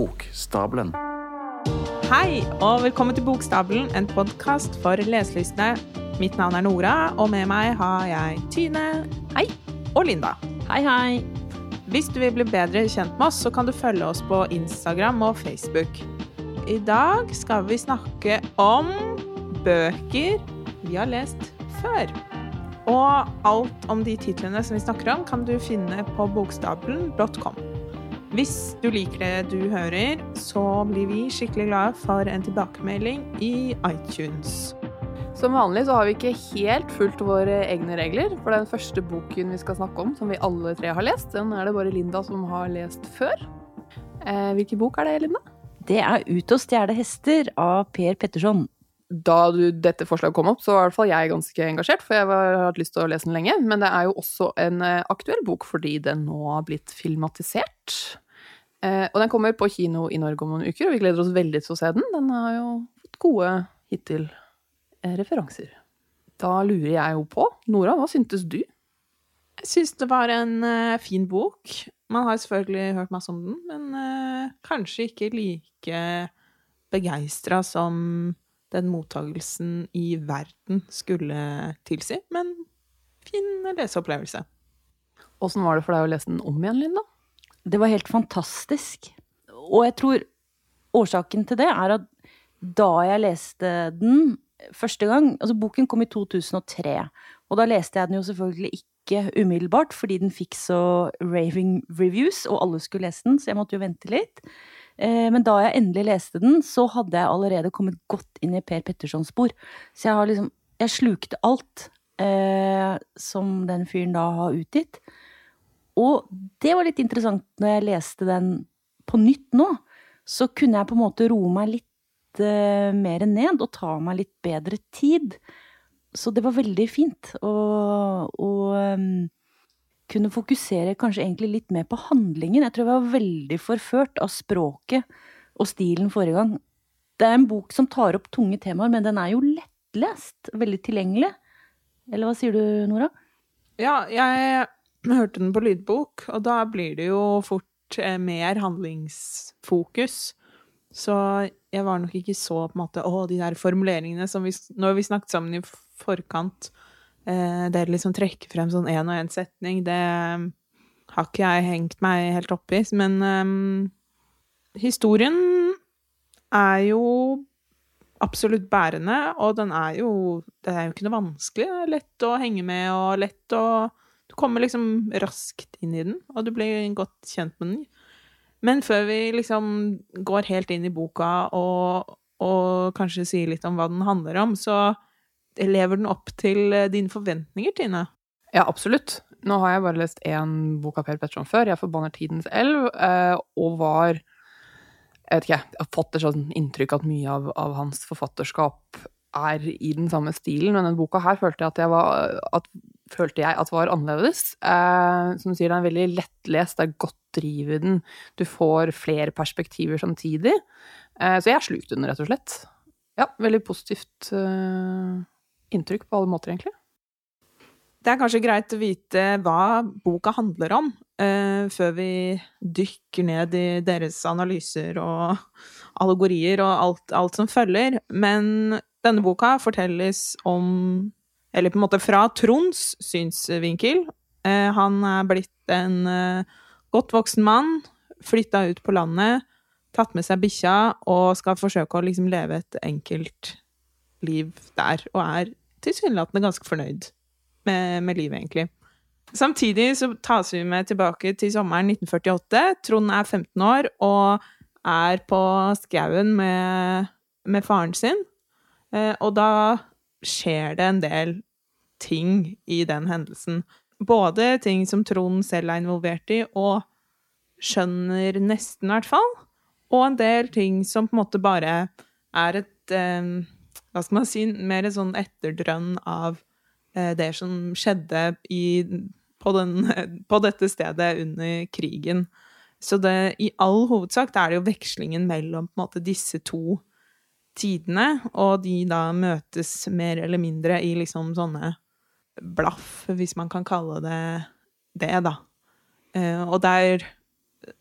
Bokstabelen. Hei, og velkommen til Bokstabelen, en podkast for leselystne. Mitt navn er Nora, og med meg har jeg Tyne Hei. og Linda. Hei, hei. Hvis du vil bli bedre kjent med oss, så kan du følge oss på Instagram og Facebook. I dag skal vi snakke om bøker vi har lest før. Og alt om de titlene som vi snakker om, kan du finne på bokstabelen.com. Hvis du liker det du hører, så blir vi skikkelig glade for en tilbakemelding i iTunes. Som vanlig så har vi ikke helt fulgt våre egne regler, for den første boken vi skal snakke om, som vi alle tre har lest, den er det bare Linda som har lest før. Eh, hvilken bok er det, Linda? Det er Ut og stjele hester av Per Petterson. Da du, dette forslaget kom opp, så var i hvert fall jeg ganske engasjert, for jeg har hatt lyst til å lese den lenge. Men det er jo også en eh, aktuell bok fordi den nå har blitt filmatisert. Eh, og den kommer på kino i Norge om noen uker, og vi gleder oss veldig til å se den. Den har jo fått gode hittil eh, referanser. Da lurer jeg jo på, Nora, hva syntes du? Jeg syns det var en uh, fin bok. Man har selvfølgelig hørt masse om den, men uh, kanskje ikke like begeistra som den mottagelsen i verden skulle tilsi. Men fin leseopplevelse. Åssen var det for deg å lese den om igjen, Linda? Det var helt fantastisk. Og jeg tror årsaken til det er at da jeg leste den første gang Altså, boken kom i 2003, og da leste jeg den jo selvfølgelig ikke umiddelbart, fordi den fikk så raving reviews, og alle skulle lese den, så jeg måtte jo vente litt. Eh, Men da jeg endelig leste den, så hadde jeg allerede kommet godt inn i Per Pettersons spor. Så jeg har liksom Jeg slukte alt eh, som den fyren da har utgitt. Og det var litt interessant når jeg leste den på nytt nå. Så kunne jeg på en måte roe meg litt eh, mer ned og ta meg litt bedre tid. Så det var veldig fint å å, ehm, kunne fokusere kanskje egentlig litt mer på handlingen. Jeg tror jeg var veldig forført av språket og stilen forrige gang. Det er en bok som tar opp tunge temaer, men den er jo lettlest. Veldig tilgjengelig. Eller hva sier du, Nora? Ja, jeg hørte den på lydbok, og da blir det jo fort eh, mer handlingsfokus. Så jeg var nok ikke så på en måte Å, de der formuleringene som vi Når vi snakket sammen i forkant, eh, det liksom trekke frem sånn én og én setning, det eh, har ikke jeg hengt meg helt opp i. Men eh, historien er jo absolutt bærende, og den er jo Det er jo ikke noe vanskelig. Det er lett å henge med, og lett å Du kommer liksom raskt inn i den, og du blir godt kjent med den. Men før vi liksom går helt inn i boka og, og kanskje sier litt om hva den handler om, så lever den opp til eh, dine forventninger, Tine? Ja, absolutt. Nå har jeg bare lest én bok av Per Petterson før, 'Jeg forbanner tidens elv', eh, og var Jeg vet ikke, jeg har fått et sånt inntrykk at mye av, av hans forfatterskap er i den samme stilen, men denne boka her følte jeg at, jeg var, at, følte jeg at var annerledes. Eh, som du sier, den er veldig lettlest, det er godt driv i den, du får flere perspektiver samtidig. Eh, så jeg slukte den, rett og slett. Ja, veldig positivt eh, inntrykk på alle måter, egentlig. Det er kanskje greit å vite hva boka handler om, uh, før vi dykker ned i deres analyser og allegorier og alt, alt som følger. Men denne boka fortelles om Eller på en måte fra Tronds synsvinkel. Uh, han er blitt en uh, godt voksen mann, flytta ut på landet, tatt med seg bikkja og skal forsøke å liksom leve et enkelt liv der, og er tilsynelatende ganske fornøyd med, med livet, egentlig. Samtidig så tas vi med tilbake til sommeren 1948. Trond er 15 år og er på skauen med, med faren sin. Eh, og da skjer det en del ting i den hendelsen. Både ting som Trond selv er involvert i, og skjønner nesten, i hvert fall. Og en del ting som på en måte bare er et eh, Hva skal man si? Mer sånn etterdrønn av eh, det som skjedde i, på, den, på dette stedet under krigen. Så det, i all hovedsak er det jo vekslingen mellom måte disse to tidene, og de da møtes mer eller mindre i liksom sånne blaff, hvis man kan kalle det det, da. Eh, og der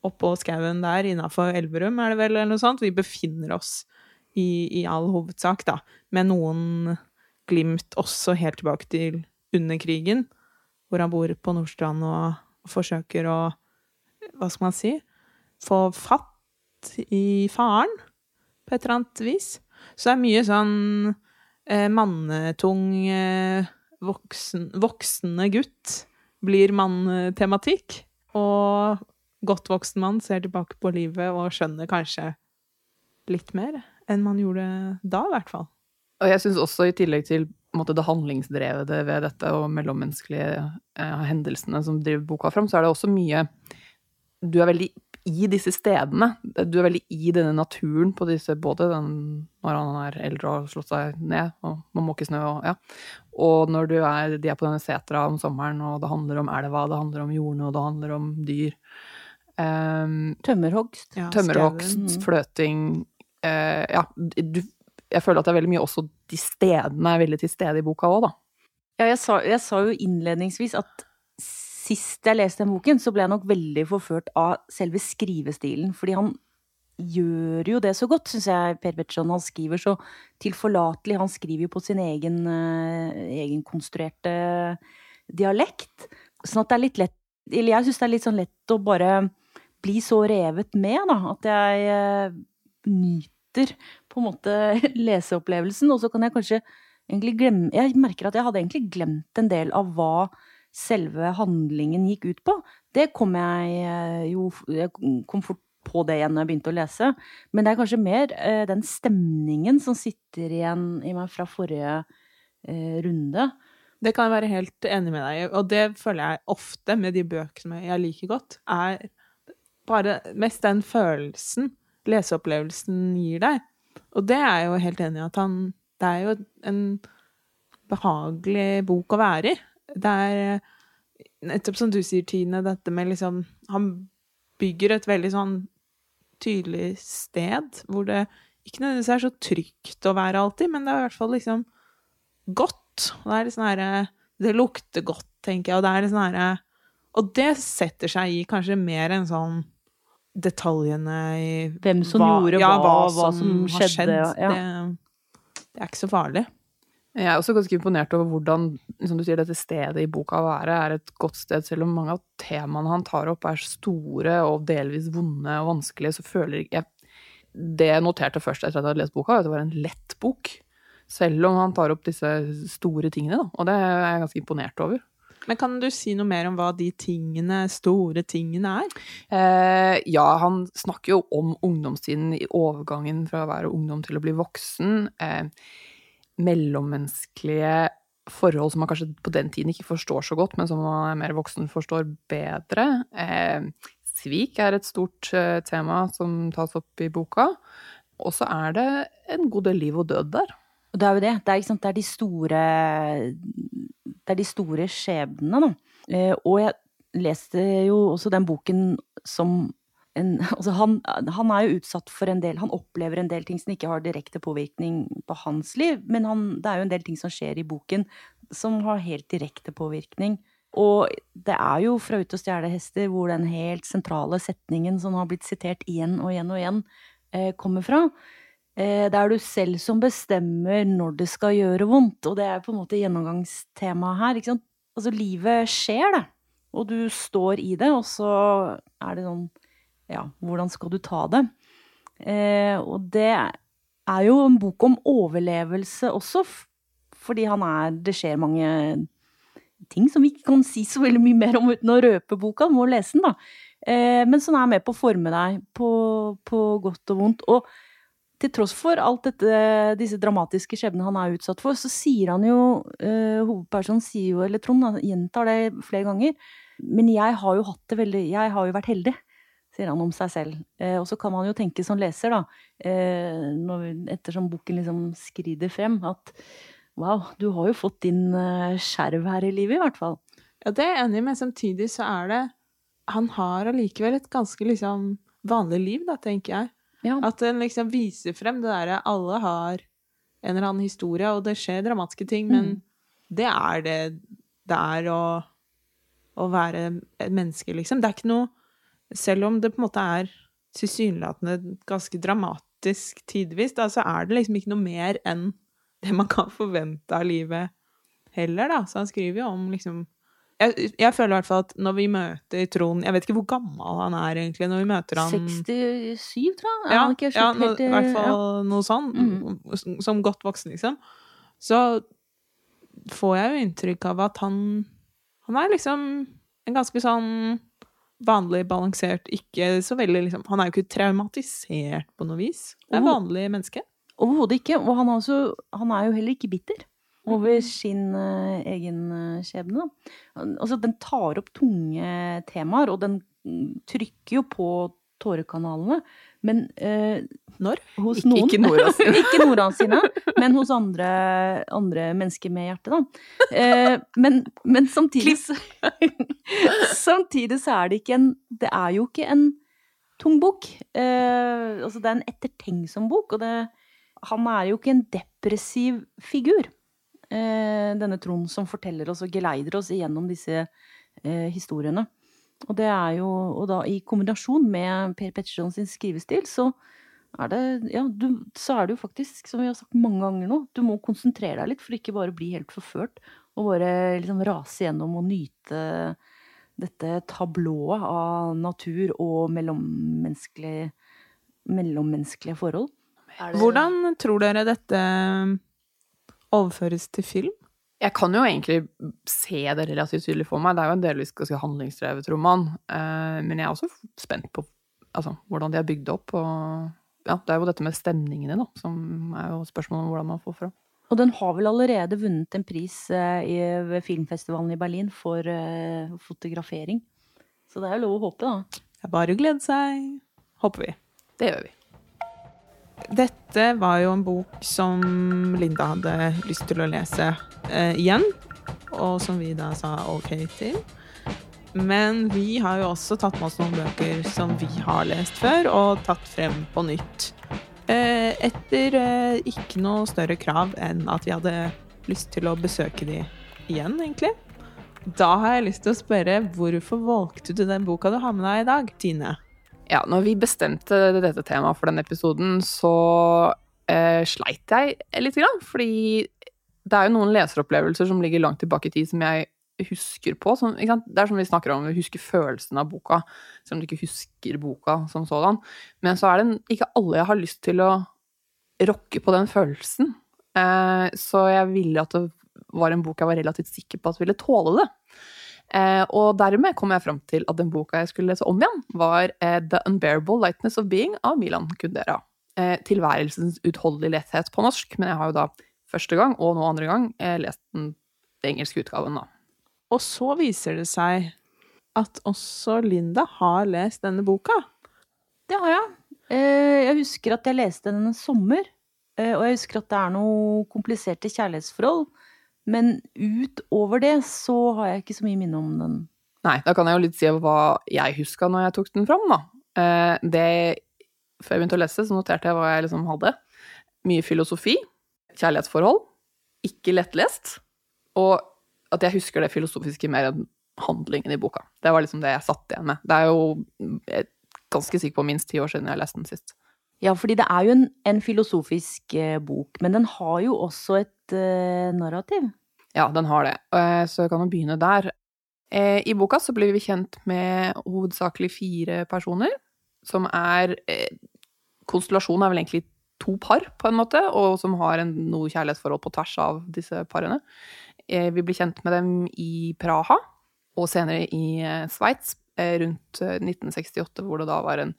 oppå skauen der innafor Elverum, er det vel, eller noe sånt. Vi befinner oss i, i all hovedsak, da, med noen glimt også helt tilbake til under krigen, hvor han bor på Nordstrand og, forsøker å, hva skal man si, få fatt i faren på et eller annet vis. Så det er mye sånn eh, mannetung eh, voksen, voksne gutt blir mann-tematikk. Og godt voksen mann ser tilbake på livet og skjønner kanskje litt mer enn man gjorde da, i hvert fall. Og jeg syns også, i tillegg til måte, det handlingsdrevede ved dette og mellommenneskelige eh, hendelsene som driver boka fram, så er det også mye Du er veldig i disse stedene. Du er veldig i denne naturen på disse, både den, når han er eldre og har slått seg ned og må måke snø og ja. Og når du er, de er på denne setra om sommeren, og det handler om elva, det handler om jordene, og det handler om dyr. Um, tømmerhogst. Ja, tømmerhogst, mm. fløting. Uh, ja, du, jeg føler at det er veldig mye også de stedene er veldig til stede i boka òg, da. Ja, jeg sa, jeg sa jo innledningsvis at sist jeg leste den boken, så ble jeg nok veldig forført av selve skrivestilen. Fordi han gjør jo det så godt, syns jeg, Per Petterson. Han skriver så tilforlatelig. Han skriver jo på sin egen uh, egenkonstruerte dialekt. Sånn at det er litt lett Eller jeg syns det er litt sånn lett å bare bli så revet med, da. At jeg uh, nyter på en måte leseopplevelsen. Og så kan jeg kanskje egentlig glemme Jeg merker at jeg hadde egentlig glemt en del av hva selve handlingen gikk ut på. Det kom jeg eh, jo Jeg kom fort på det igjen når jeg begynte å lese. Men det er kanskje mer eh, den stemningen som sitter igjen i meg fra forrige eh, runde. Det kan jeg være helt enig med deg i, og det føler jeg ofte med de bøkene jeg liker godt, er bare mest den følelsen leseopplevelsen gir deg. Og det er jeg jo helt enig i at han Det er jo en behagelig bok å være i det er nettopp som du sier, Tine, dette med liksom Han bygger et veldig sånn tydelig sted hvor det ikke nødvendigvis er så trygt å være alltid, men det er i hvert fall liksom godt. Det er litt sånn herre Det lukter godt, tenker jeg, og det er litt sånn herre Og det setter seg i kanskje mer enn sånn detaljene i Hvem som hva, gjorde ja, hva, hva, som, som har skjedd. Ja. Det, det er ikke så farlig. Jeg er også ganske imponert over hvordan som du sier, dette stedet i boka å være er et godt sted. Selv om mange av temaene han tar opp er store og delvis vonde og vanskelige, så føler jeg Det jeg noterte først etter at jeg hadde lest boka, var at det var en lett bok. Selv om han tar opp disse store tingene, da. Og det er jeg ganske imponert over. Men kan du si noe mer om hva de tingene, store tingene er? Eh, ja, han snakker jo om ungdomstiden i overgangen fra å være ungdom til å bli voksen. Eh, mellommenneskelige forhold som man kanskje på den tiden ikke forstår så godt, men som man er mer voksen forstår bedre. Eh, svik er et stort eh, tema som tas opp i boka. Og så er det en god del liv og død der. Og det er jo det. Det er, sant, det er de store Det er de store skjebnene, da. Eh, og jeg leste jo også den boken som en, altså han, han, er jo utsatt for en del Han opplever en del ting som ikke har direkte påvirkning på hans liv, men han, det er jo en del ting som skjer i boken som har helt direkte påvirkning. Og det er jo fra Ut og stjele hester hvor den helt sentrale setningen som har blitt sitert igjen og igjen og igjen, eh, kommer fra. Eh, det er du selv som bestemmer når det skal gjøre vondt, og det er på en måte gjennomgangstemaet her. ikke sant? Altså, livet skjer, det. Og du står i det, og så er det sånn ja, hvordan skal du ta det? Eh, og det er jo en bok om overlevelse også, fordi han er Det skjer mange ting som vi ikke kan si så veldig mye mer om uten å røpe boka. Du må lese den, da. Eh, men som er med på å forme deg på, på, godt og vondt. Og til tross for alt dette, disse dramatiske skjebnene han er utsatt for, så sier han jo eh, Hovedpersonen sier jo, eller Trond gjentar det flere ganger, men jeg har jo hatt det veldig Jeg har jo vært heldig sier han om seg selv. Eh, og så kan man jo tenke som leser, da, eh, ettersom boken liksom skrider frem, at wow, du har jo fått din eh, skjerv her i livet, i hvert fall. Ja, det er jeg enig i, men samtidig så er det Han har allikevel et ganske liksom vanlig liv, da, tenker jeg. Ja. At den liksom viser frem det derre Alle har en eller annen historie, og det skjer dramatiske ting, men mm. det er det det er å, å være et menneske, liksom. Det er ikke noe selv om det på en måte er tilsynelatende ganske dramatisk tidvis, da, så er det liksom ikke noe mer enn det man kan forvente av livet heller, da. Så han skriver jo om liksom jeg, jeg føler i hvert fall at når vi møter Trond Jeg vet ikke hvor gammel han er egentlig når vi møter han 67, tror jeg. Ja, han ikke ja no, helt i i- hvert ja. fall noe sånn. Mm. Som godt voksen, liksom. Så får jeg jo inntrykk av at han Han er liksom en ganske sånn vanlig balansert, ikke så veldig liksom Han er jo ikke traumatisert på noe vis. Det er vanlig menneske. Overhodet ikke. Og han er, også, han er jo heller ikke bitter over sin eh, egen eh, skjebne. Altså, den tar opp tunge temaer, og den mm, trykker jo på tårekanalene. Men eh, Når? hos Ikke- noen ikke Nora sine. Ikke Nora sine, men hos andre, andre mennesker med hjerte, da. Eh, men, men samtidig Samtidig så er det ikke en Det er jo ikke en tung bok. Eh, altså, det er en ettertenksom bok, og det, han er jo ikke en depressiv figur. Eh, denne Trond som forteller oss og geleider oss igjennom disse eh, historiene. Og det er jo, og da i kombinasjon med Per Petterson sin skrivestil, så er det, ja, du, så er det jo faktisk, som vi har sagt mange ganger nå, du må konsentrere deg litt for ikke bare bli helt forført, og bare liksom rase gjennom og nyte dette tablået av natur og mellommenneskelige, mellommenneskelige forhold. Hvordan tror dere dette overføres til film? Jeg kan jo egentlig se det relativt tydelig for meg. Det er jo en delvis ganske handlingsdrevet roman. Eh, men jeg er også spent på altså, hvordan de har bygd det opp. Og ja, det er jo dette med stemningene, da, som er jo spørsmålet om hvordan man får fram. Og den har vel allerede vunnet en pris eh, i, ved filmfestivalen i Berlin for eh, fotografering. Så det er jo lov å håpe, da. Det er bare å glede seg. Håper vi. Det gjør vi. Dette var jo en bok som Linda hadde lyst til å lese eh, igjen, og som vi da sa ok til. Men vi har jo også tatt med oss noen bøker som vi har lest før, og tatt frem på nytt. Eh, etter eh, ikke noe større krav enn at vi hadde lyst til å besøke de igjen, egentlig. Da har jeg lyst til å spørre, hvorfor valgte du den boka du har med deg i dag, Tine? Ja, når vi bestemte dette temaet for denne episoden, så eh, sleit jeg litt, grann, fordi det er jo noen leseropplevelser som ligger langt tilbake i tid, som jeg husker på. Som? Det er som vi snakker om, vi husker følelsen av boka, selv om du ikke husker boka som sådan. Men så er det ikke alle jeg har lyst til å rokke på den følelsen. Eh, så jeg ville at det var en bok jeg var relativt sikker på at ville tåle det. Eh, og dermed kom jeg fram til at den boka jeg skulle lese om igjen, var eh, The Unbearable Lightness of Being av Milan Kundera. Eh, tilværelsens utholdelige letthet på norsk, men jeg har jo da første gang, og nå andre gang, eh, lest den engelske utgaven, da. Og så viser det seg at også Linda har lest denne boka. Det har jeg. Eh, Jeg husker at jeg leste den en sommer, eh, og jeg husker at det er noe kompliserte kjærlighetsforhold. Men utover det så har jeg ikke så mye minne om den. Nei, da kan jeg jo litt si hva jeg huska når jeg tok den fram, da. Eh, det, før jeg begynte å lese, så noterte jeg hva jeg liksom hadde. Mye filosofi, kjærlighetsforhold, ikke lettlest, og at jeg husker det filosofiske mer enn handlingen i boka. Det var liksom det jeg satt igjen med. Det er jo jeg er ganske sikker på minst ti år siden jeg leste den sist. Ja, fordi det er jo en, en filosofisk eh, bok, men den har jo også et uh, narrativ. Ja, den har det. Eh, Så jeg kan jo begynne der. Eh, I boka så blir vi kjent med hovedsakelig fire personer, som er eh, Konstellasjonen er vel egentlig to par, på en måte, og som har en, noe kjærlighetsforhold på tvers av disse parene. Vi blir kjent med dem i Praha, og senere i Sveits, rundt eh, 1968, hvor det da var en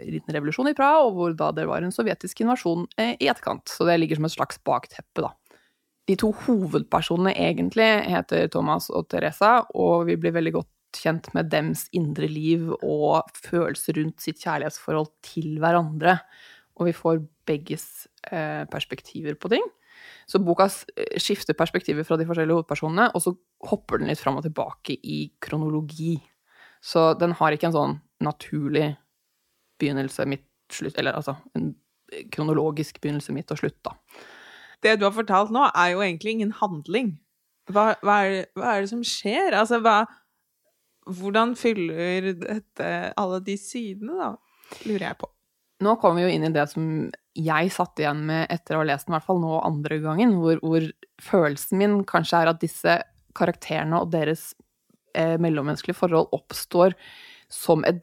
liten revolusjon i Praha, og hvor da det var en sovjetisk invasjon i etterkant. Så det ligger som et slags bakteppe, da. De to hovedpersonene egentlig heter Thomas og Teresa, og vi blir veldig godt kjent med dems indre liv og følelser rundt sitt kjærlighetsforhold til hverandre. Og vi får begges eh, perspektiver på ting. Så boka eh, skifter perspektiver fra de forskjellige hovedpersonene, og så hopper den litt fram og tilbake i kronologi. Så den har ikke en sånn naturlig begynnelse, midt, slutt, eller altså en kronologisk begynnelse, midt og slutt, da. Det du har fortalt nå, er jo egentlig ingen handling. Hva, hva, er, det- hva er det som skjer? Altså, hva, hvordan fyller dette alle de sidene, da? Lurer jeg på. Nå kommer vi jo inn i det som jeg satt igjen med etter å ha lest den, i hvert fall nå andre gangen, hvor, hvor følelsen min kanskje er at disse karakterene og deres eh, mellommenneskelige forhold oppstår som et,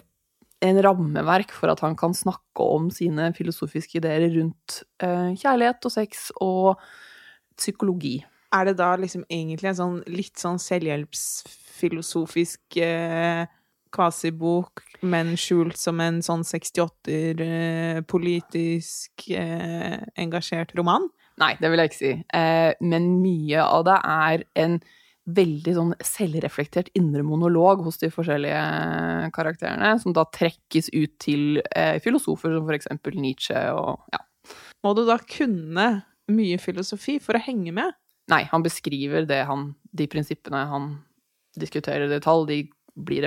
en rammeverk for at han kan snakke om sine filosofiske ideer rundt eh, kjærlighet og sex og psykologi. Er det da liksom egentlig en sånn litt sånn selvhjelpsfilosofisk eh, kvasibok, men skjult som en sånn 68-er eh, politisk eh, engasjert roman? Nei, det vil jeg ikke si. Eh, men mye av det er en veldig sånn selvreflektert indre monolog hos de forskjellige karakterene, som da trekkes ut til eh, filosofer som for eksempel Nietzsche og ja. Må du da kunne mye filosofi for å henge med? Nei, han beskriver det han De prinsippene han diskuterer i detalj, de blir,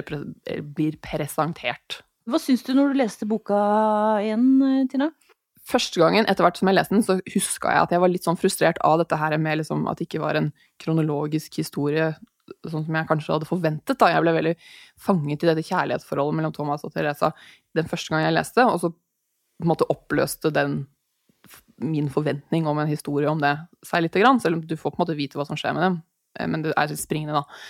blir presentert. Hva syns du når du leste boka igjen, Tina? Første gangen etter hvert som jeg leste den, så huska jeg at jeg var litt sånn frustrert av dette her med liksom at det ikke var en kronologisk historie, sånn som jeg kanskje hadde forventet. da. Jeg ble veldig fanget i dette kjærlighetsforholdet mellom Thomas og Teresa den første gangen jeg leste, og så på en måte oppløste den min forventning om en historie om det seg lite grann, selv om du får på en måte vite hva som skjer med dem. Eh, men det er litt springende, da.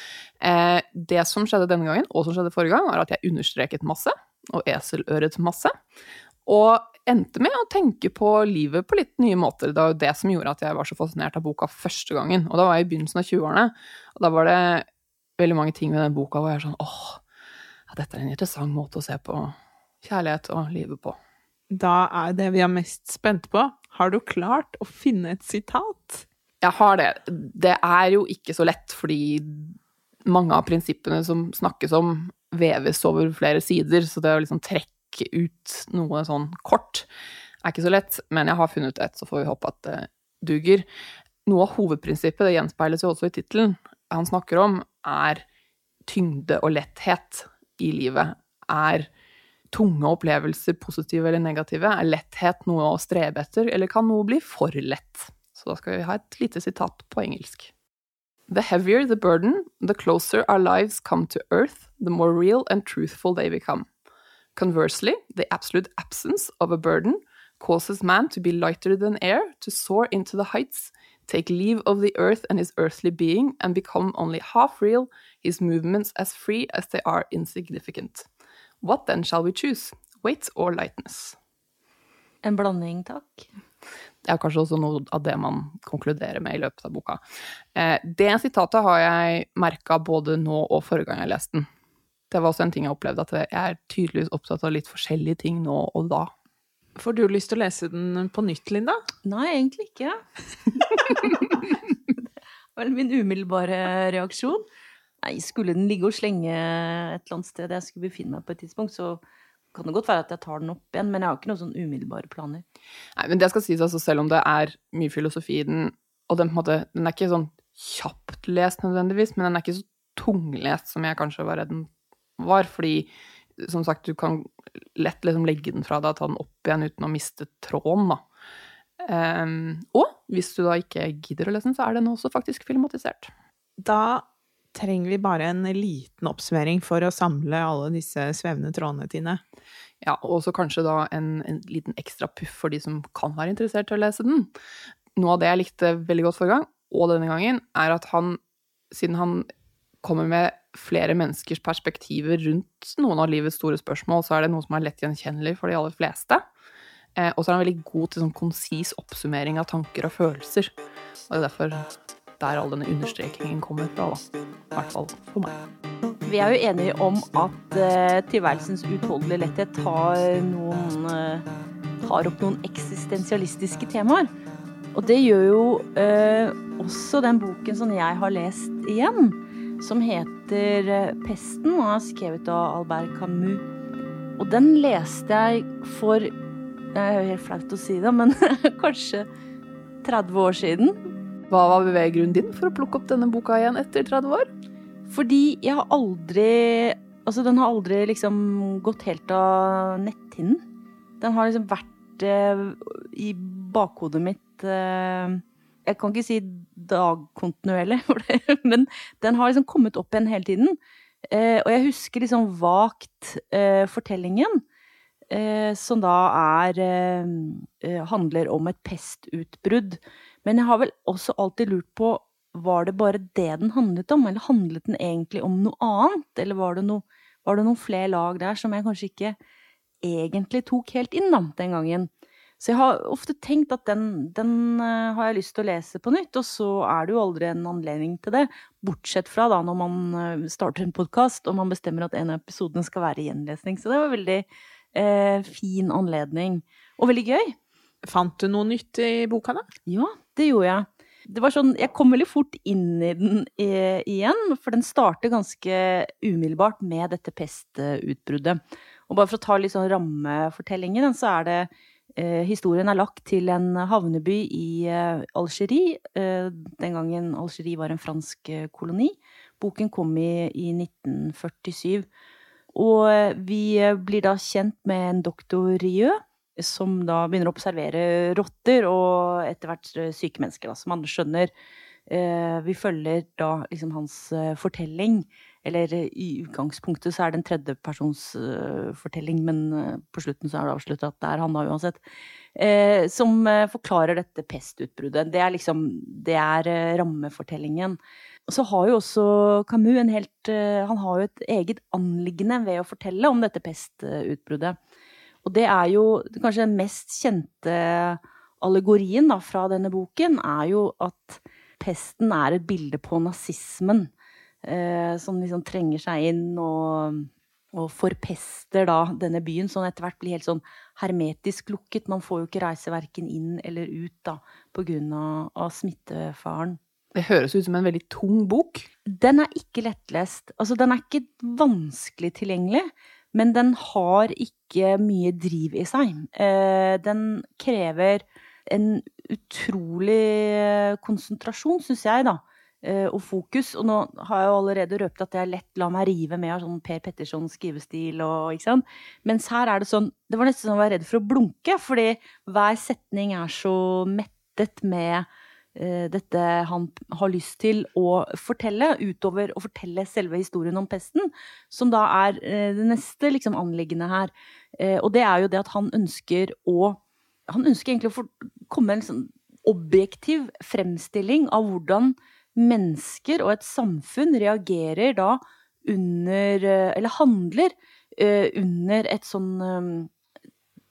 Eh, det som skjedde denne gangen, og som skjedde forrige gang, var at jeg understreket masse, og eseløret masse. Og endte med å tenke på livet på litt nye måter. Det var jo det som gjorde at jeg var så fascinert av boka første gangen. Og da var jeg i begynnelsen av 20-årene, og da var det veldig mange ting ved den boka hvor jeg er sånn åh, ja, dette er en interessant måte å se på kjærlighet og livet på. Da er det vi er mest spent på. Har du klart å finne et sitat? Jeg har det. Det er jo ikke så lett, fordi mange av prinsippene som snakkes om, veves over flere sider, så det å liksom trekke ut noe sånn kort er ikke så lett, men jeg har funnet et, så får vi håpe at det duger. Noe av hovedprinsippet, det gjenspeiles jo også i tittelen, han snakker om, er tyngde og letthet i livet. Er tunge opplevelser, positive eller negative, er letthet noe å strebe etter, eller kan noe bli for lett? Så da skal vi ha et lite sitat på engelsk. The heavier the burden, the closer our lives come to earth, the more real and truthful they become. Conversely, the absolute absence of a burden causes man to be lighter than air, to soar into the heights, take leave of the earth and his earthly being, and become only half real, his movements as free as they are insignificant. What then shall we choose? Weight or lightness? En blanding, takk. Det er kanskje også noe av det man konkluderer med i løpet av boka. Eh, det sitatet har jeg merka både nå og forrige gang jeg leste den. Det var også en ting jeg opplevde, at jeg er tydeligvis opptatt av litt forskjellige ting nå og da. Får du lyst til å lese den på nytt, Linda? Nei, egentlig ikke. det var min umiddelbare reaksjon. Nei, skulle den ligge og slenge et eller annet sted jeg skulle befinne meg på et tidspunkt, så kan det godt være at jeg tar den opp igjen, men jeg har ikke noen sånn umiddelbare planer. Nei, men det skal sies altså, selv om det er mye filosofi i den, og den, på en måte, den er ikke sånn kjapt lest nødvendigvis, men den er ikke så tunglest som jeg kanskje var redd den var, fordi som sagt, du kan lett liksom legge den fra deg og ta den opp igjen uten å miste tråden, da. Um, og hvis du da ikke gidder å lese den, så er den også faktisk filmatisert. Da trenger vi bare en liten oppsummering for å samle alle disse svevende trådene, Tine. Ja, og så kanskje da en, en, liten ekstra puff for de som kan være interessert i å lese den. Noe av det jeg likte veldig godt forrige gang, og denne gangen, er at han, siden han kommer med flere menneskers perspektiver rundt noen av livets store spørsmål, så er det noe som er lett gjenkjennelig for de aller fleste. Eh, og så er han veldig god til sånn konsis oppsummering av tanker og følelser. Og det er derfor der all denne understrekingen kommer fra, da. I hvert fall for meg. Vi er jo enige om at eh, tilværelsens uutholdelige letthet tar, noen, eh, tar opp noen eksistensialistiske temaer. Og det gjør jo eh, også den boken som jeg har lest igjen, som heter 'Pesten', og er skrevet av Albert Camus. Og den leste jeg for Det er jo helt flaut å si det, men kanskje 30 år siden. Hva var beveggrunnen din for å plukke opp denne boka igjen etter 30 år? Fordi jeg har aldri Altså, den har aldri liksom gått helt av netthinnen. Den har liksom vært eh, i bakhodet mitt eh, Jeg kan ikke si dagkontinuerlig, men den har liksom kommet opp igjen hele tiden. Eh, og jeg husker liksom vagt eh, fortellingen, eh, som da er eh, eh, handler om et pestutbrudd. Men jeg har vel også alltid lurt på var det bare det den handlet om, eller handlet den egentlig om noe annet? Eller var det, no, var det noen flere lag der som jeg kanskje ikke egentlig tok helt inn da, den gangen? Så jeg har ofte tenkt at den, den uh, har jeg lyst til å lese på nytt, og så er det jo aldri en anledning til det. Bortsett fra da når man uh, starter en podkast og man bestemmer at en av episodene skal være gjenlesning. Så det var en veldig eh, fin anledning. Og veldig gøy. Fant du noe nytt i boka, da? Ja, det gjorde jeg. Det var sånn, Jeg kom veldig fort inn i den igjen, for den starter ganske umiddelbart med dette pestutbruddet. Og bare for å ta litt sånn rammefortellingen, så er det Eh, historien er lagt til en havneby i eh, Algerie. Eh, den gangen Algerie var en fransk eh, koloni. Boken kom i, i 1947. Og eh, vi eh, blir da kjent med en doktor Rieu, som da begynner å observere rotter og etter hvert syke mennesker, da, som han skjønner. vi følger da liksom hans fortelling eller eh, i utgangspunktet så er det en tredjepersonsfortelling, uh, men uh, på slutten så er det avslutta at det er han da uansett. Uh, som forklarer dette pestutbruddet. Det er liksom Det er rammefortellingen. Så har jo også Camus en helt Han har jo et eget anliggende ved å fortelle om dette pestutbruddet. Og det er jo kanskje den mest kjente allegorien da, fra denne boken, er jo at pesten er et bilde på nazismen eh, som liksom trenger seg inn og, og, forpester da denne byen, sånn etter hvert blir helt sånn hermetisk lukket. Man får jo ikke reise verken inn eller ut da, på grunn av, smittefaren. Det høres ut som en veldig tung bok. Den er ikke lettlest. Altså, den er ikke vanskelig tilgjengelig, men den har ikke mye driv i seg. Eh, den krever en utrolig konsentrasjon, syns jeg, da. Eh, og fokus. Og nå har jeg jo allerede røpt at jeg lett lar meg rive med av sånn Per Petterson skrivestil og ikke sant. Mens her er det sånn Det var nesten sånn å være redd for å blunke, fordi hver setning er så mettet med uh, dette han har lyst til å fortelle, utover å fortelle selve historien om pesten, som da er uh, det neste liksom anliggende her. Uh, og det er jo det at han ønsker å Han ønsker egentlig å komme en sånn objektiv fremstilling av hvordan mennesker og et samfunn reagerer da under eh, Eller handler uh, under et sånn um,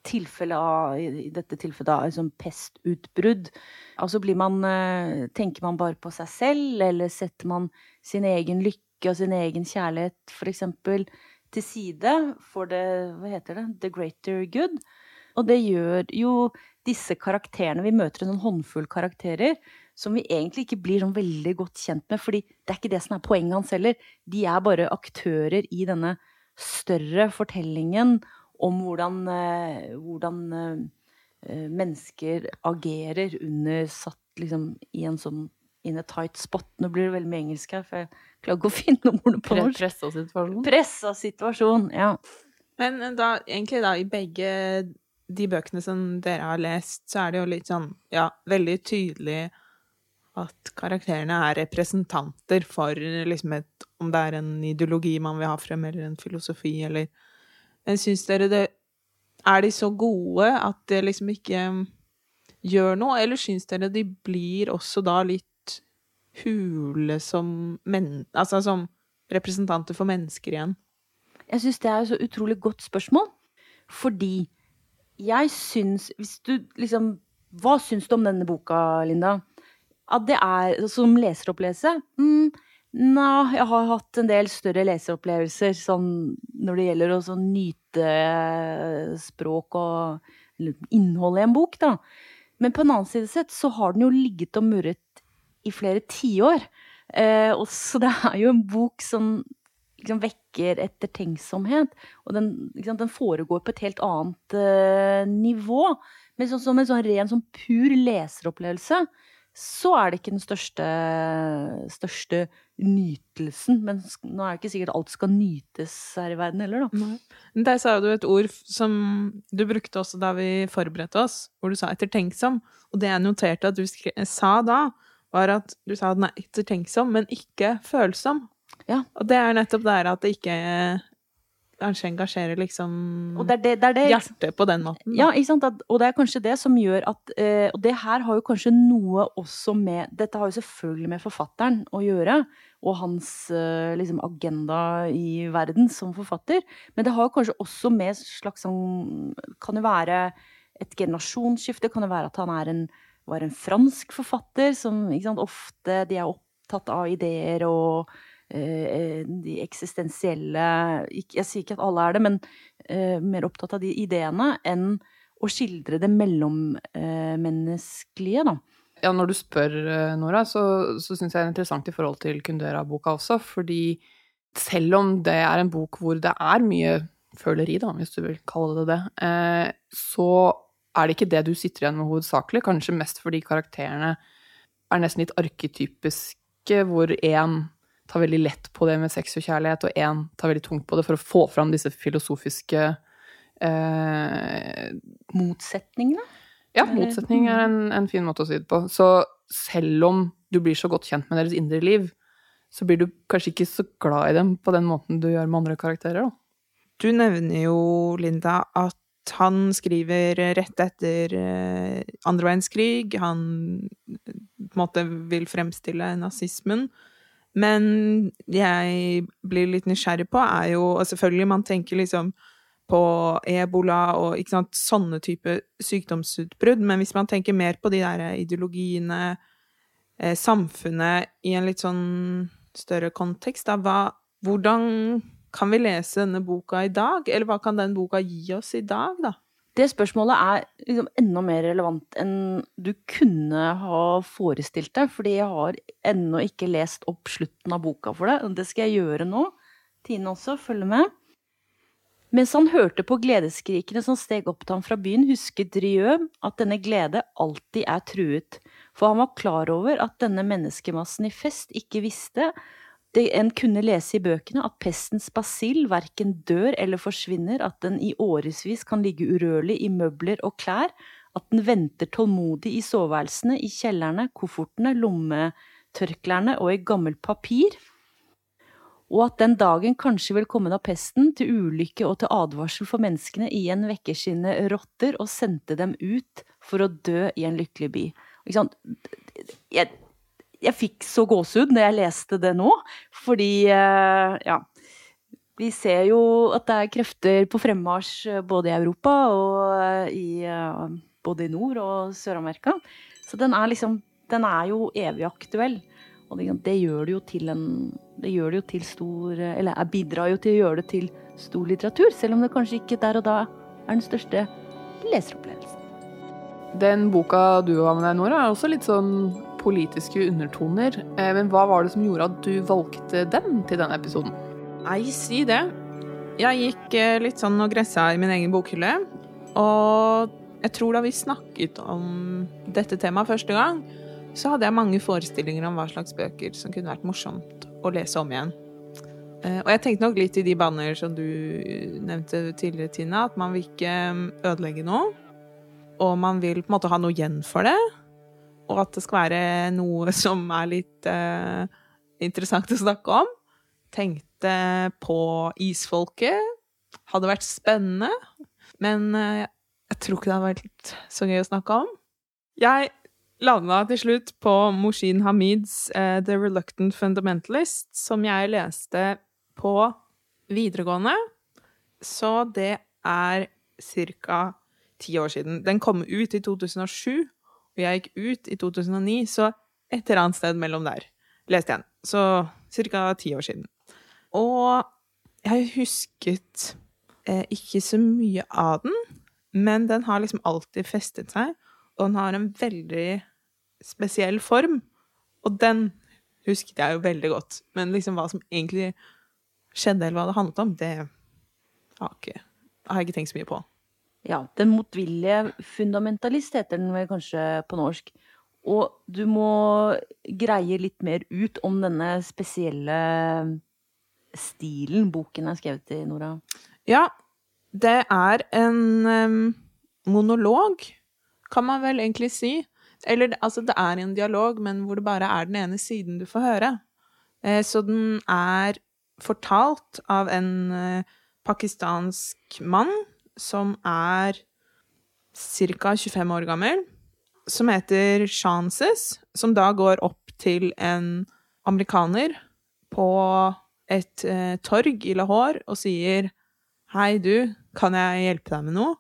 tilfelle av I dette tilfellet av sånn pestutbrudd. Altså blir man Tenker man bare på seg selv, eller setter man sin egen lykke og sin egen kjærlighet f.eks. til side for det Hva heter det? The greater good. Og det gjør jo disse karakterene Vi møter en håndfull karakterer som vi egentlig ikke blir sånn veldig godt kjent med, fordi det er ikke det som er poenget hans heller. De er bare aktører i denne større fortellingen om hvordan, eh, hvordan eh, mennesker agerer under satt liksom i en sånn in a tight spot. Nå blir det veldig mye engelsk her, for jeg klarer ikke å finne ordene på norsk. Pressa situasjon. Pressa situasjon, ja. Men da, egentlig da, i begge de bøkene som dere har lest, så er det jo litt sånn, ja, veldig tydelig at karakterene er representanter for liksom et Om det er en ideologi man vil ha frem, eller en filosofi, eller Men syns dere det Er de så gode at det liksom ikke gjør noe, eller syns dere de blir også da litt hule som men... Altså som representanter for mennesker igjen? Jeg syns det er et så utrolig godt spørsmål, fordi jeg syns Hvis du liksom Hva syns du om denne boka, Linda? at det er som leseropplevelse mm, Nja, jeg har hatt en del større leseropplevelser sånn når det gjelder å sånn nyte språk og innhold i en bok, da. Men på en annen side sett så har den jo ligget og murret i flere tiår. Eh, så det er jo en bok som liksom vekker ettertenksomhet. Og den, liksom, den, foregår på et helt annet uh, nivå. Men sånn, som en sånn ren sånn pur leseropplevelse så er det ikke den største, største nytelsen. Men nå er det ikke sikkert alt skal nytes her i verden heller, da. Nei. Der sa du et ord som du brukte også da vi forberedte oss, hvor du sa 'ettertenksom'. Og det jeg noterte at du sa da, var at du sa at den er ettertenksom, men ikke følsom. Ja. Og det er nettopp det at det ikke kanskje engasjerer liksom Og det er det, det, er det hjertet på den måten. da. Ja, ikke sant? Og det er kanskje det som gjør at eh, Og det her har jo kanskje noe også med Dette har jo selvfølgelig med forfatteren å gjøre, og hans eh, liksom agenda i verden som forfatter. Men det har jo kanskje også med slags sånn Kan jo være et generasjonsskifte? Kan jo være at han er en, var en fransk forfatter som sant, ofte de er opptatt av ideer og eh, de eksistensielle Jeg sier ikke at alle er det, men eh, mer opptatt av de ideene enn å skildre det mellommenneskelige, da. Ja, når du spør, eh, Nora, så, så syns jeg det er interessant i forhold til Kundera-boka også, fordi selv om det er en bok hvor det er mye føleri, da, hvis du vil kalle det det, eh, så er det ikke det du sitter igjen med hovedsakelig, kanskje mest fordi karakterene er nesten litt arketypiske, hvor én tar veldig lett på det med sex og kjærlighet, og én tar veldig tungt på det for å få fram disse filosofiske eh, Motsetningene. ja, motsetning er en, en fin måte å si det på. Så selv om du blir så godt kjent med deres indre liv, så blir du kanskje ikke så glad i dem på den måten du gjør med andre karakterer, da. Du nevner jo, Linda, at han skriver rett etter eh, andre verdenskrig. Han eh, på en måte vil fremstille nazismen. Men jeg blir litt nysgjerrig på, er jo og Selvfølgelig, man tenker liksom på ebola og sant, sånne type sykdomsutbrudd, men hvis man tenker mer på de der ideologiene, eh, samfunnet, i en litt sånn større kontekst, da, hva, hvordan kan vi lese denne boka i dag? Eller hva kan den boka gi oss i dag, da? Det spørsmålet er liksom enda mer relevant enn du kunne ha forestilt deg, fordi jeg har ennå ikke lest opp slutten av boka for deg. Det skal jeg gjøre nå. Tine også, følg med. Mens han hørte på gledeskrikene som steg opp til ham fra byen, husket Rieu at denne glede alltid er truet, for han var klar over at denne menneskemassen i fest ikke visste det en kunne lese i bøkene at pestens basill verken dør eller forsvinner, at den i årevis kan ligge urørlig i møbler og klær, at den venter tålmodig i soveværelsene, i kjellerne, koffertene, lommetørklærne og i gammelt papir, og at den dagen kanskje vil komme da pesten, til ulykke og til advarsel for menneskene, igjen vekker sine rotter og sendte dem ut for å dø i en lykkelig by. Ikke sant? Jeg, jeg fikk så gåsehud når jeg leste det nå, fordi eh, ja Vi ser jo at det er krefter på fremmarsj eh, både i Europa og eh, i både i Nord- og Sør-Amerika. Så den er liksom Den er jo evig aktuell. Og det, gjør det jo til en Det gjør det jo til stor Eller bidrar jo til å gjøre det til stor litteratur, selv om det kanskje ikke der og da er den største leseropplevelsen. Den boka du har med deg, Nora, er også litt sånn politiske undertoner. Eh, Men hva var det som gjorde at du valgte den til denne episoden? Nei, si det. Jeg gikk eh, litt sånn og gressa i min egen bokhylle, og jeg tror da vi snakket om dette temaet første gang, så hadde jeg mange forestillinger om hva slags bøker som kunne vært morsomt å lese om igjen. Eh, Og jeg tenkte nok litt i de banner som du nevnte tidligere, Tina, at man vil ikke ødelegge noe, og man vil på en måte ha noe igjen for det, og at det skal være noe som er litt eh, interessant å snakke om. Tenkte på isfolket. Hadde vært spennende, men eh, jeg tror ikke det hadde vært så gøy å snakke om. Jeg landa til slutt på Moshin Hamids eh, The Reluctant Fundamentalist, som jeg leste på videregående. Så det er ca. ti år siden. Den kom ut i 2007, og jeg gikk ut i 2009, så et eller annet sted mellom der leste jeg den. Så ca. ti år siden. Og jeg husket eh, ikke så mye av den, men den har liksom alltid festet seg, og den har en veldig spesiell form. Og den husket jeg jo veldig godt. Men liksom hva som egentlig skjedde, eller hva det handlet om, det har, ikke, har jeg ikke tenkt så mye på. Ja, Den motvillige fundamentalist heter den vel kanskje på norsk. Og du må greie litt mer ut om denne spesielle stilen boken er skrevet i, Nora. Ja, det er en um, monolog, kan man vel egentlig si. Eller altså, det er en dialog, men hvor det bare er den ene siden du får høre. Eh, så den er fortalt av en eh, pakistansk mann som er ca. 25 år gammel, som heter Chances, som da går opp til en amerikaner på et eh, torg i Lahore og sier Hei, du, kan jeg hjelpe deg med noe?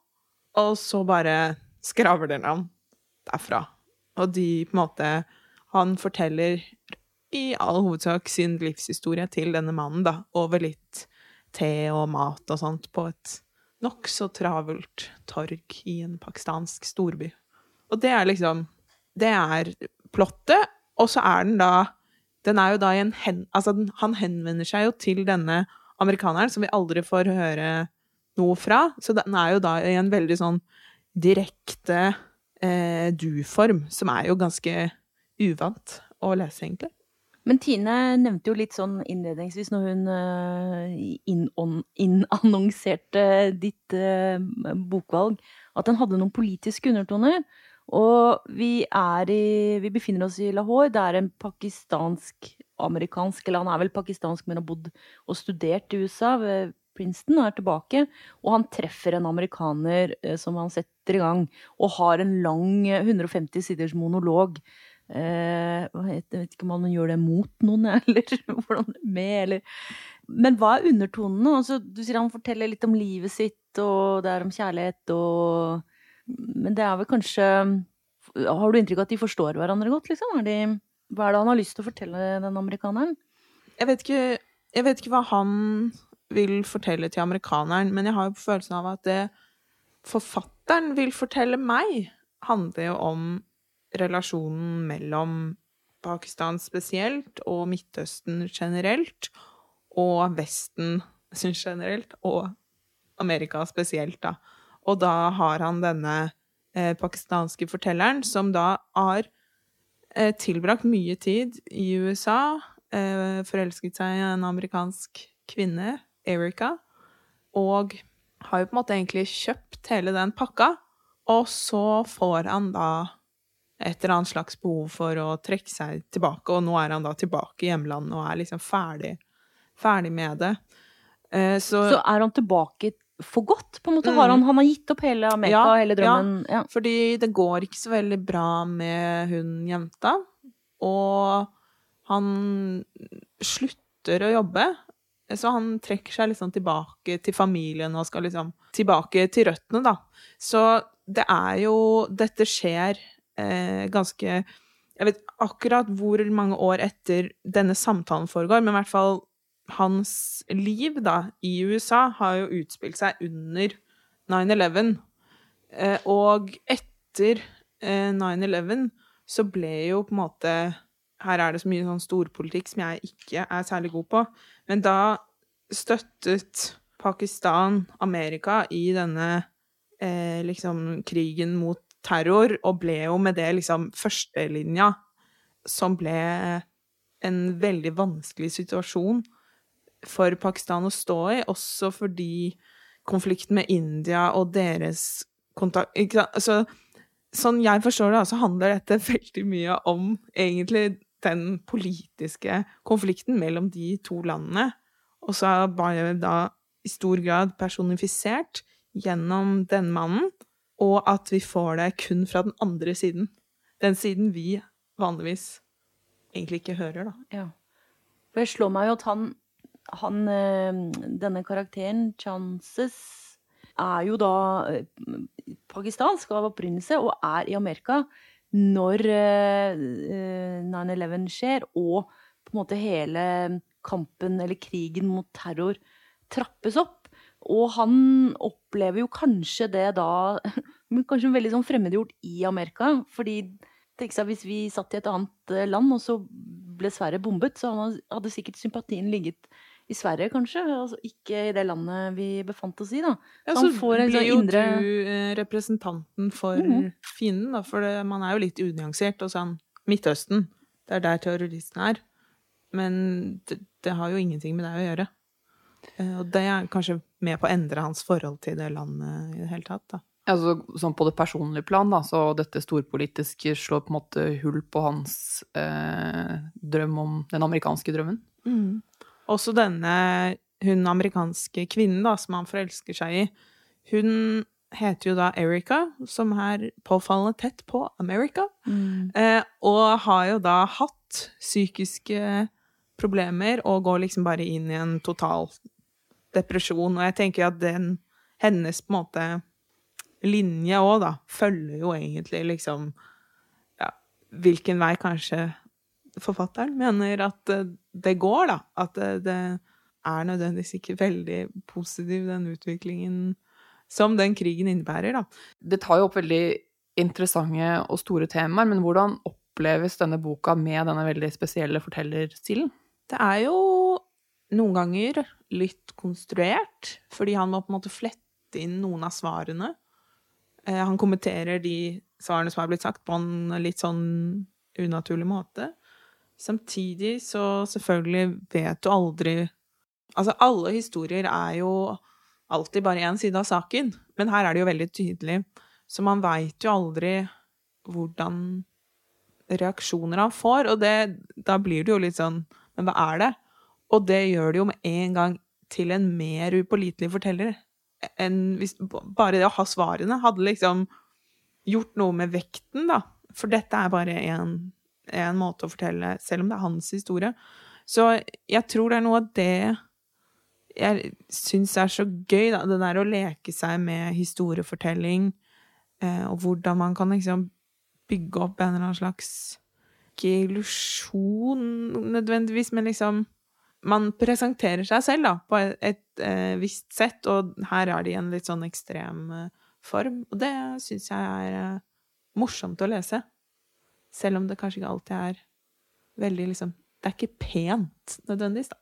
Og så bare skraver den han derfra. Og de på en måte Han forteller i all hovedsak sin livshistorie til denne mannen, da, over litt te og mat og sånt på et nokså travelt torg i en pakistansk storby. Og det er liksom Det er plottet, og så er den da Den er jo da i en hen... Altså, den, han henvender seg jo til denne amerikaneren, som vi aldri får høre noe fra. Så den er jo da i en veldig sånn direkte eh, du-form, som er jo ganske uvant å lese, egentlig. Men Tine nevnte jo litt sånn innledningsvis når hun eh, innannonserte ditt eh, bokvalg, at den hadde noen politiske undertoner. Og vi i Vi befinner oss i Lahore. Det er en pakistansk-amerikansk Eller han er vel pakistansk, men har bodd og studert i USA ved Princeton er tilbake. Og han treffer en amerikaner eh, som han setter i gang, og har en lang eh, 150 siders monolog. Eh, jeg vet ikke om han gjør det mot noen, eller hvordan med, eller Men hva er undertonene? Altså, du sier han forteller litt om livet sitt, og det er om kjærlighet og Men det er vel kanskje Har du inntrykk av at de forstår hverandre godt, liksom? Er de, hva er det han har lyst til å fortelle den amerikaneren? Jeg vet ikke, jeg vet ikke hva han vil fortelle til amerikaneren, men jeg har jo følelsen av at det forfatteren vil fortelle meg, handler jo om relasjonen mellom Pakistan spesielt og Midtøsten generelt, og Vesten generelt, og Amerika spesielt, da. Og da har han denne eh, pakistanske fortelleren, som da har eh, tilbrakt mye tid i USA, eh, forelsket seg i en amerikansk kvinne, Erica, og har jo på en måte egentlig kjøpt hele den pakka, og så får han da et eller annet slags behov for å trekke seg tilbake, og nå er han da tilbake i hjemlandet og er liksom ferdig, ferdig med det. Eh, så, Så er han tilbake for godt, på en måte? Mm. Har han, han har gitt opp hele Amerika, Ja, hele drømmen? Ja. Fordi det går ikke så veldig bra med hun jenta, og han slutter å jobbe. Så han trekker seg liksom tilbake til familien og skal liksom tilbake til røttene, da. Så det er jo Dette skjer eh, ganske Jeg vet akkurat hvor mange år etter denne samtalen foregår, men i hvert fall hans liv da, i USA har jo utspilt seg under 9-11. Eh, og etter eh, 9-11 så ble jo på en måte Her er det så mye sånn storpolitikk som jeg ikke er særlig god på. Men da støttet Pakistan Amerika i denne eh, liksom krigen mot terror, og ble jo med det liksom førstelinja, som ble en veldig vanskelig situasjon for Pakistan å stå i, også fordi konflikten med India og deres kontakt? Altså, Sånn jeg forstår det, så handler dette veldig mye om egentlig den politiske konflikten mellom de to landene. Og så er bare da i stor grad personifisert gjennom denne mannen, og at vi får det kun fra den andre siden. Den siden vi vanligvis egentlig ikke hører, da. Ja. For det slår meg jo at han, han eh, Denne karakteren, Chances, er jo da eh, pakistansk av opprinnelse og er i Amerika når eh, eh, 9-11 skjer, og på en måte hele kampen eller krigen mot terror trappes opp. Og han opplever jo kanskje det da Kanskje veldig sånn fremmedgjort i Amerika. fordi tenk seg hvis vi satt i et annet eh, land, og så ble Sverige bombet, så hadde- sikkert sympatien ligget i Sverige, kanskje. Altså ikke i det landet vi befant oss i, da. Ja, Så så han får en blir jo indre- du eh, representanten for Mhm. fienden, da, for det, man er jo litt unyansert. Og sånn Midtøsten, det er der terroristene er. Men det, det har jo ingenting med det å gjøre. Eh, Og det er kanskje med på å endre hans forhold til det landet i det hele tatt, da. Altså, sånn på det personlige plan, da, så dette storpolitiske slår på en måte hull på hans eh, drøm om den amerikanske drømmen. Mm. Også denne hun amerikanske kvinnen da, som han forelsker seg i, hun heter jo da Erica, som er påfallende tett på America, eh, og har jo da hatt psykiske problemer og går liksom bare inn i en total depresjon. Og jeg tenker at den hennes på en måte linje òg, da, følger jo egentlig liksom ja, hvilken vei kanskje forfatteren mener at det, det går, da. At det, det, er nødvendigvis ikke veldig positiv, den utviklingen som den krigen innebærer, da. Det tar jo opp veldig interessante og store temaer, men hvordan oppleves denne boka med denne veldig spesielle fortellerstilen? Det er jo noen ganger litt konstruert, fordi han må på en måte flette inn noen av svarene. Eh, han kommenterer de svarene som er blitt sagt, på en litt sånn unaturlig måte. Samtidig så selvfølgelig vet du aldri Altså, alle historier er jo alltid bare én side av saken, men her er det jo veldig tydelig. Så man veit jo aldri hvordan reaksjoner han får, og det, da blir det jo litt sånn Men hva er det? Og det gjør det jo med en gang til en mer upålitelig forteller hvis bare det å ha svarene hadde liksom gjort noe med vekten, da. For dette er bare én måte å fortelle, selv om det er hans historie. Så jeg tror det er noe av det jeg syns er så gøy, da, det der å leke seg med historiefortelling, eh, og hvordan man kan liksom bygge opp en eller annen slags Ikke illusjon nødvendigvis, men liksom Man presenterer seg selv, da, på et, et eh, visst sett, og her er det i en litt sånn ekstrem eh, form. Og det syns jeg er eh, morsomt å lese. Selv om det kanskje ikke alltid er veldig liksom Det er ikke pent nødvendigvis, da.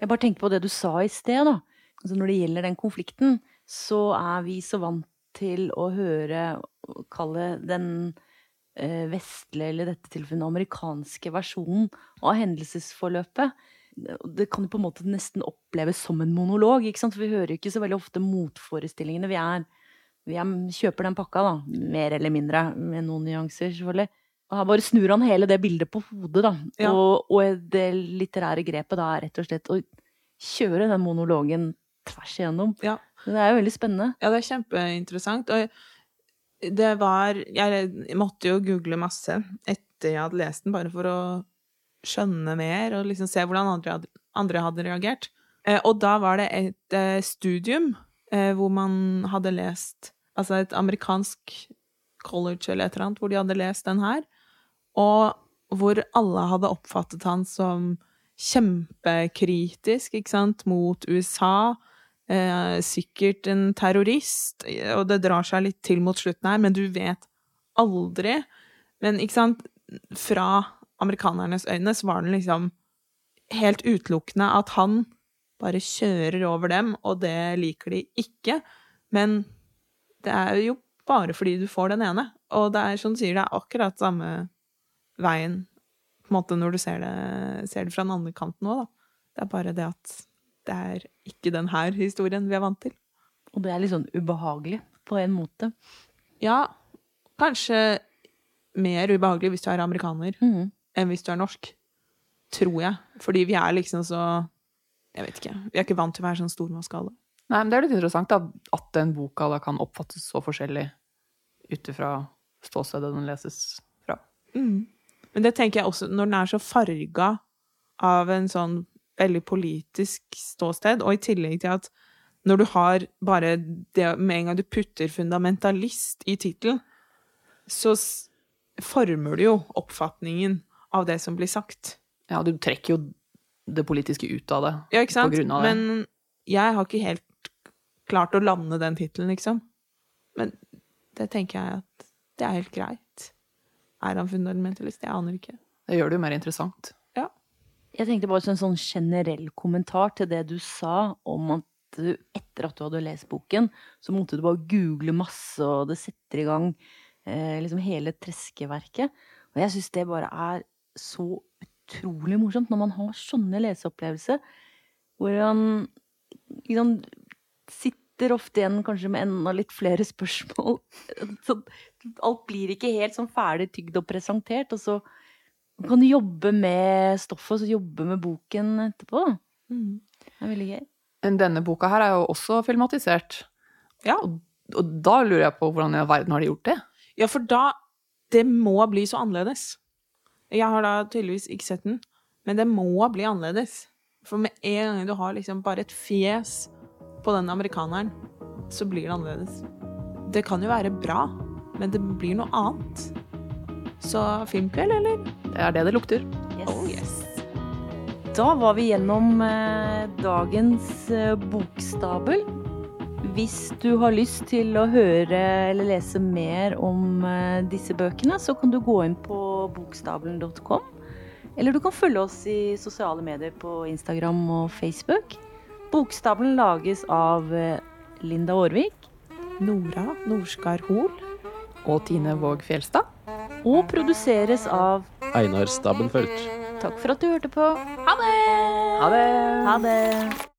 Jeg bare tenker på det du sa i sted, da. Altså når det gjelder den konflikten, så er vi så vant til å høre, kalle den eh, vestlige, eller dette tilfellet den amerikanske versjonen av hendelsesforløpet. Det kan jo på en måte nesten oppleves som en monolog, ikke sant? for vi hører jo ikke så veldig ofte motforestillingene. Vi, er, vi er, kjøper den pakka, da. Mer eller mindre, med noen nyanser, selvfølgelig. Og her bare snur han hele det bildet på hodet, da. Ja. Og, og det litterære grepet da er rett og slett å kjøre den monologen tvers igjennom. Ja. Det er jo veldig spennende. Ja, det er kjempeinteressant. Og det var Jeg måtte jo google masse etter jeg hadde lest den, bare for å skjønne mer og liksom se hvordan andre andre hadde reagert. Eh, og da var det et eh, studium eh, hvor man hadde lest Altså et amerikansk college eller et eller annet, hvor de hadde lest den her, og hvor alle hadde oppfattet han som kjempekritisk, ikke sant, mot USA. Eh, sikkert en terrorist, og det drar seg litt til mot slutten her, men du vet aldri. Men ikke sant, fra amerikanernes øyne så var den liksom helt utelukkende at han bare kjører over dem, og det liker de ikke. Men det er jo bare fordi du får den ene. Og det er som du sier, det er akkurat samme veien på en måte når du ser det, ser det fra den andre kanten òg, da. Det er bare det at det er ikke den her historien vi er vant til. Og det er litt sånn ubehagelig, på en måte. Ja, kanskje mer ubehagelig hvis du er amerikaner Mhm. Enn hvis du er norsk. Tror jeg. Fordi vi er liksom så Jeg vet ikke. Vi er ikke vant til å være sånn stormannsgale. Nei, men Det er litt interessant da, at den boka da kan oppfattes så forskjellig ut ifra ståstedet den leses fra. Mm. Men det tenker jeg også når den er så farga av en sånn veldig politisk ståsted, og i tillegg til at når du har bare det Med en gang du putter 'fundamentalist' i tittelen, så former du jo oppfatningen av det som blir sagt. Ja, du trekker jo det politiske ut av det. Ja, ikke sant? På grunn av det. Men jeg har ikke helt klart å lande den tittelen, liksom. Men det tenker jeg at det er helt greit. Er han fundamentalist? Jeg aner ikke. Det gjør det jo mer interessant. Ja. Jeg tenkte bare som en sånn generell kommentar til det du sa om at du, etter at du hadde lest boken, så måtte du bare google masse, og det setter i gang eh, liksom hele treskeverket. Og jeg syns det bare er så utrolig morsomt når man har sånne leseopplevelser, hvor han liksom sitter ofte igjen kanskje med enda litt flere spørsmål. Så alt blir ikke helt sånn ferdig tygd og presentert, og så kan du jobbe med stoffet og jobbe med boken etterpå. da. Mm. Det er veldig gøy. Denne boka her er jo også filmatisert. Ja. Og, og da lurer jeg på hvordan i verden har de gjort det? ja, for da Det må bli så annerledes. Jeg har da tydeligvis ikke sett den, men det må bli annerledes. For med en gang du har liksom bare et fjes på den amerikaneren, så blir det annerledes. Det kan jo være bra, men det blir noe annet. Så filmkveld, eller? Det er det det lukter. Yes. Oh yes. Da var vi gjennom eh, dagens eh, bokstabel. Hvis du har lyst til å høre eller lese mer om eh, disse bøkene, så kan du gå inn på bokstabelen.com. Eller du kan følge oss i sosiale medier på Instagram og Facebook. Bokstabelen lages av eh, Linda Aarvik Nora Norskar Hoel. Og Tine Våg Fjelstad. og produseres av Einar Stabenfeldt. Takk for at du hørte på. Ha det! Ha det! Ha det!